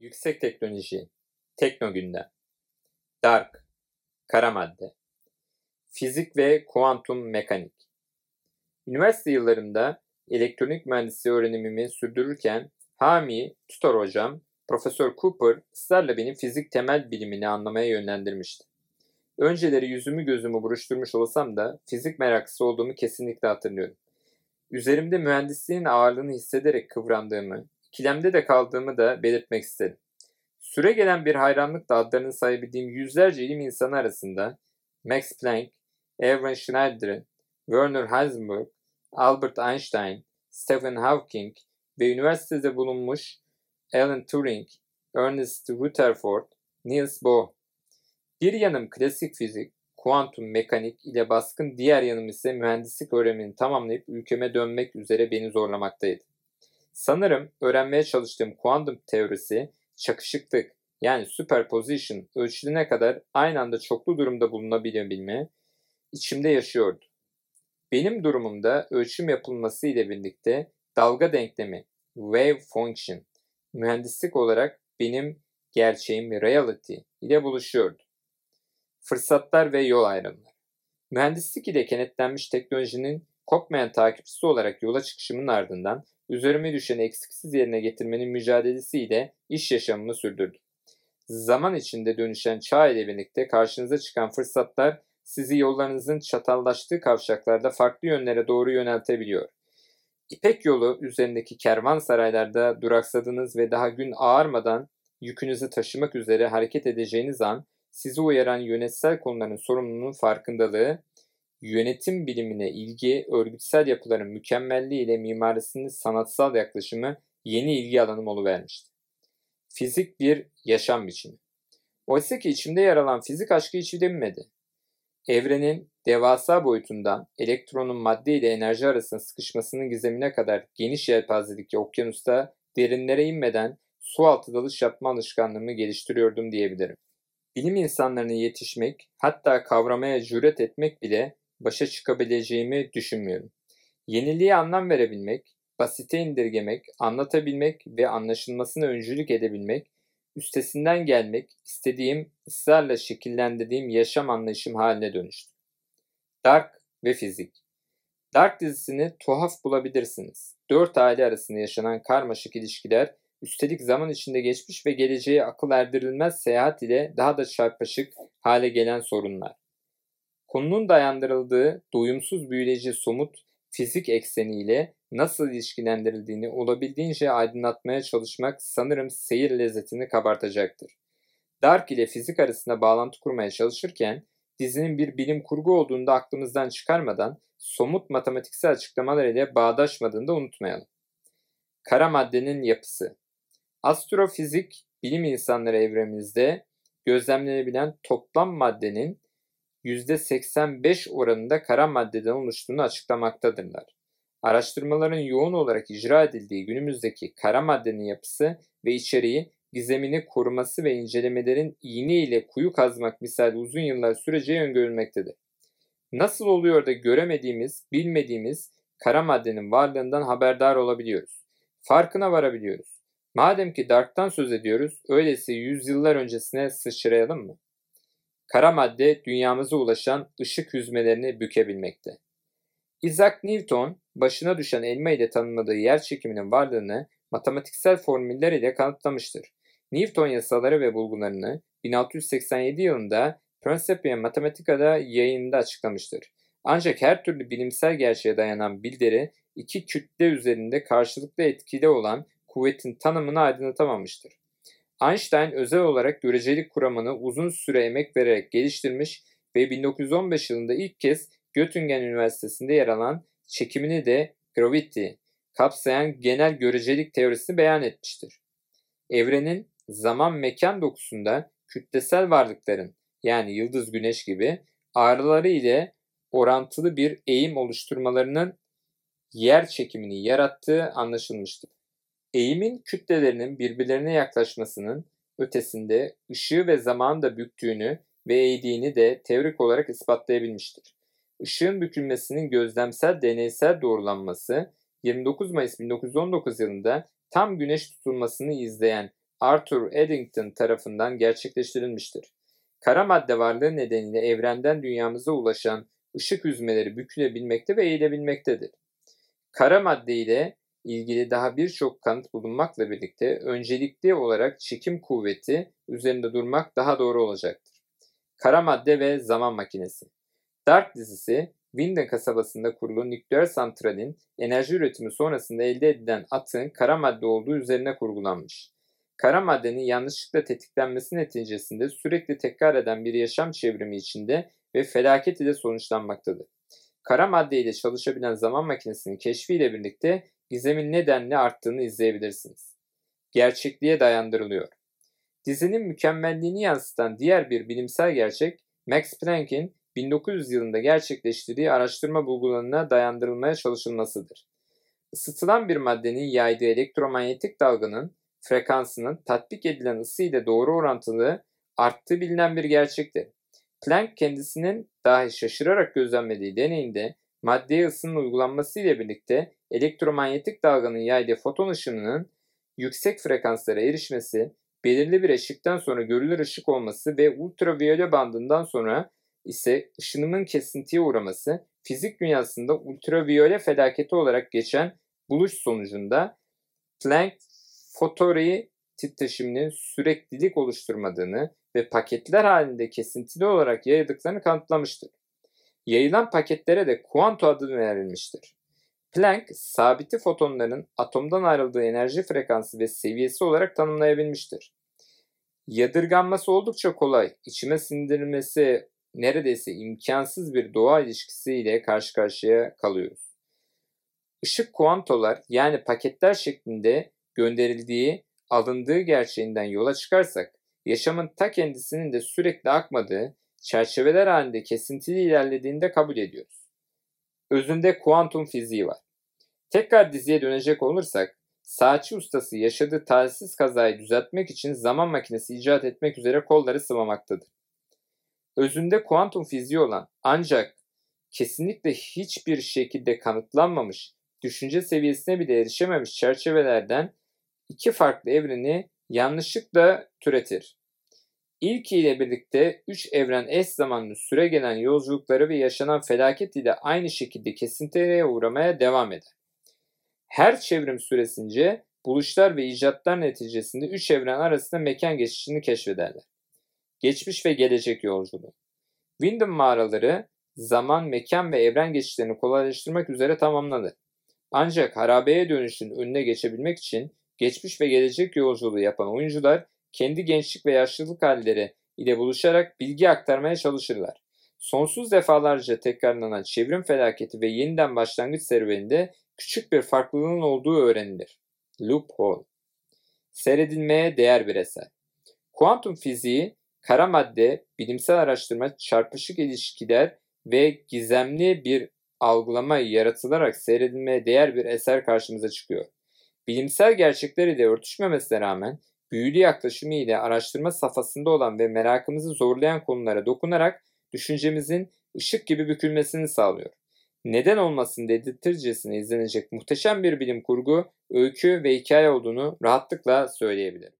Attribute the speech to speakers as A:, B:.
A: Yüksek teknoloji, tekno gündem, dark, kara madde, fizik ve kuantum mekanik. Üniversite yıllarında elektronik mühendisliği öğrenimimi sürdürürken Hami Tutor hocam, Profesör Cooper ısrarla beni fizik temel bilimini anlamaya yönlendirmişti. Önceleri yüzümü gözümü buruşturmuş olsam da fizik meraklısı olduğumu kesinlikle hatırlıyorum. Üzerimde mühendisliğin ağırlığını hissederek kıvrandığımı, ikilemde de kaldığımı da belirtmek isterim. Süre gelen bir hayranlıkla adlarını sayabildiğim yüzlerce ilim insanı arasında Max Planck, Erwin Schneider, Werner Heisenberg, Albert Einstein, Stephen Hawking ve üniversitede bulunmuş Alan Turing, Ernest Rutherford, Niels Bohr. Bir yanım klasik fizik, kuantum mekanik ile baskın diğer yanım ise mühendislik öğrenimini tamamlayıp ülkeme dönmek üzere beni zorlamaktaydı. Sanırım öğrenmeye çalıştığım kuantum teorisi çakışıklık yani superposition ölçülerine kadar aynı anda çoklu durumda bulunabilme içimde yaşıyordu. Benim durumumda ölçüm yapılması ile birlikte dalga denklemi wave function mühendislik olarak benim gerçeğim reality ile buluşuyordu. Fırsatlar ve yol ayrımları. Mühendislik ile kenetlenmiş teknolojinin kopmayan takipçisi olarak yola çıkışımın ardından üzerime düşen eksiksiz yerine getirmenin mücadelesiyle iş yaşamımı sürdürdüm. Zaman içinde dönüşen çağ ile birlikte karşınıza çıkan fırsatlar sizi yollarınızın çatallaştığı kavşaklarda farklı yönlere doğru yöneltebiliyor. İpek yolu üzerindeki kervansaraylarda duraksadınız ve daha gün ağarmadan yükünüzü taşımak üzere hareket edeceğiniz an sizi uyaran yönetsel konuların sorumluluğunun farkındalığı, yönetim bilimine ilgi, örgütsel yapıların mükemmelliği ile mimarisinin sanatsal yaklaşımı yeni ilgi alanım oluvermişti. Fizik bir yaşam biçimi. Oysa ki içimde yer alan fizik aşkı hiç dinmedi. Evrenin devasa boyutundan elektronun madde ile enerji arasında sıkışmasının gizemine kadar geniş yelpazelikli okyanusta derinlere inmeden su altı dalış yapma alışkanlığımı geliştiriyordum diyebilirim. Bilim insanlarına yetişmek, hatta kavramaya cüret etmek bile başa çıkabileceğimi düşünmüyorum. Yeniliğe anlam verebilmek, basite indirgemek, anlatabilmek ve anlaşılmasına öncülük edebilmek, üstesinden gelmek, istediğim, ısrarla şekillendirdiğim yaşam anlayışım haline dönüştü. Dark ve Fizik Dark dizisini tuhaf bulabilirsiniz. Dört aile arasında yaşanan karmaşık ilişkiler, üstelik zaman içinde geçmiş ve geleceğe akıl erdirilmez seyahat ile daha da çarpışık hale gelen sorunlar. Konunun dayandırıldığı doyumsuz büyüleyici somut fizik ekseniyle nasıl ilişkilendirildiğini olabildiğince aydınlatmaya çalışmak sanırım seyir lezzetini kabartacaktır. Dark ile fizik arasında bağlantı kurmaya çalışırken dizinin bir bilim kurgu olduğunu da aklımızdan çıkarmadan somut matematiksel açıklamalar ile bağdaşmadığını da unutmayalım. Kara maddenin yapısı Astrofizik bilim insanları evremimizde gözlemlenebilen toplam maddenin %85 oranında kara maddeden oluştuğunu açıklamaktadırlar. Araştırmaların yoğun olarak icra edildiği günümüzdeki kara maddenin yapısı ve içeriği gizemini koruması ve incelemelerin iğne ile kuyu kazmak misal uzun yıllar süreceği öngörülmektedir. Nasıl oluyor da göremediğimiz, bilmediğimiz kara maddenin varlığından haberdar olabiliyoruz. Farkına varabiliyoruz. Madem ki Dark'tan söz ediyoruz, öyleyse yüzyıllar öncesine sıçrayalım mı? Kara madde dünyamıza ulaşan ışık hüzmelerini bükebilmekte. Isaac Newton başına düşen elma ile tanımladığı yer çekiminin varlığını matematiksel formüller ile kanıtlamıştır. Newton yasaları ve bulgularını 1687 yılında Principia Mathematica'da yayında açıklamıştır. Ancak her türlü bilimsel gerçeğe dayanan bildiri iki kütle üzerinde karşılıklı etkili olan kuvvetin tanımını aydınlatamamıştır. Einstein özel olarak görecelik kuramını uzun süre emek vererek geliştirmiş ve 1915 yılında ilk kez Göttingen Üniversitesi'nde yer alan çekimini de gravity kapsayan genel görecelik teorisini beyan etmiştir. Evrenin zaman mekan dokusunda kütlesel varlıkların yani yıldız güneş gibi ağrıları ile orantılı bir eğim oluşturmalarının yer çekimini yarattığı anlaşılmıştır. Eğimin kütlelerinin birbirlerine yaklaşmasının ötesinde ışığı ve zamanı da büktüğünü ve eğdiğini de teorik olarak ispatlayabilmiştir. Işığın bükülmesinin gözlemsel deneysel doğrulanması 29 Mayıs 1919 yılında tam güneş tutulmasını izleyen Arthur Eddington tarafından gerçekleştirilmiştir. Kara madde varlığı nedeniyle evrenden dünyamıza ulaşan ışık hüzmeleri bükülebilmekte ve eğilebilmektedir. Kara madde ile ilgili daha birçok kanıt bulunmakla birlikte öncelikli olarak çekim kuvveti üzerinde durmak daha doğru olacaktır. Kara madde ve zaman makinesi. Dark dizisi Winden kasabasında kurulan nükleer santralin enerji üretimi sonrasında elde edilen atığın kara madde olduğu üzerine kurgulanmış. Kara maddenin yanlışlıkla tetiklenmesi neticesinde sürekli tekrar eden bir yaşam çevrimi içinde ve felaket ile sonuçlanmaktadır. Kara madde ile çalışabilen zaman makinesinin keşfiyle birlikte gizemin nedenle arttığını izleyebilirsiniz. Gerçekliğe dayandırılıyor. Dizinin mükemmelliğini yansıtan diğer bir bilimsel gerçek, Max Planck'in 1900 yılında gerçekleştirdiği araştırma bulgularına dayandırılmaya çalışılmasıdır. Isıtılan bir maddenin yaydığı elektromanyetik dalganın frekansının tatbik edilen ısı ile doğru orantılı arttığı bilinen bir gerçektir. Planck kendisinin dahi şaşırarak gözlemlediği deneyinde maddeye ısının uygulanması ile birlikte elektromanyetik dalganın yaydığı foton ışınının yüksek frekanslara erişmesi, belirli bir ışıktan sonra görülür ışık olması ve ultraviyole bandından sonra ise ışınımın kesintiye uğraması fizik dünyasında ultraviyole felaketi olarak geçen buluş sonucunda Planck fotori titreşiminin süreklilik oluşturmadığını ve paketler halinde kesintili olarak yayıldıklarını kanıtlamıştır. Yayılan paketlere de kuanto adı verilmiştir. Planck, sabiti fotonların atomdan ayrıldığı enerji frekansı ve seviyesi olarak tanımlayabilmiştir. Yadırganması oldukça kolay, içime sindirilmesi neredeyse imkansız bir doğa ilişkisiyle karşı karşıya kalıyoruz. Işık kuantolar yani paketler şeklinde gönderildiği, alındığı gerçeğinden yola çıkarsak, yaşamın ta kendisinin de sürekli akmadığı, çerçeveler halinde kesintili ilerlediğini de kabul ediyoruz. Özünde kuantum fiziği var. Tekrar diziye dönecek olursak, saatçi ustası yaşadığı talihsiz kazayı düzeltmek için zaman makinesi icat etmek üzere kolları sıvamaktadır. Özünde kuantum fiziği olan ancak kesinlikle hiçbir şekilde kanıtlanmamış, düşünce seviyesine bile erişememiş çerçevelerden iki farklı evreni yanlışlıkla türetir. İlk ile birlikte üç evren eş zamanlı süre gelen yolculukları ve yaşanan felaket ile aynı şekilde kesintiye uğramaya devam eder. Her çevrim süresince buluşlar ve icatlar neticesinde üç evren arasında mekan geçişini keşfederler. Geçmiş ve gelecek yolculuğu. Windham mağaraları zaman, mekan ve evren geçişlerini kolaylaştırmak üzere tamamlandı. Ancak harabeye dönüşün önüne geçebilmek için geçmiş ve gelecek yolculuğu yapan oyuncular kendi gençlik ve yaşlılık halleri ile buluşarak bilgi aktarmaya çalışırlar. Sonsuz defalarca tekrarlanan çevrim felaketi ve yeniden başlangıç serüveninde küçük bir farklılığın olduğu öğrenilir. Loophole Seyredilmeye değer bir eser. Kuantum fiziği, kara madde, bilimsel araştırma, çarpışık ilişkiler ve gizemli bir algılama yaratılarak seyredilmeye değer bir eser karşımıza çıkıyor. Bilimsel gerçekler ile örtüşmemesine rağmen büyülü yaklaşımı ile araştırma safhasında olan ve merakımızı zorlayan konulara dokunarak düşüncemizin ışık gibi bükülmesini sağlıyor. Neden olmasın dedirtircesine izlenecek muhteşem bir bilim kurgu, öykü ve hikaye olduğunu rahatlıkla söyleyebilirim.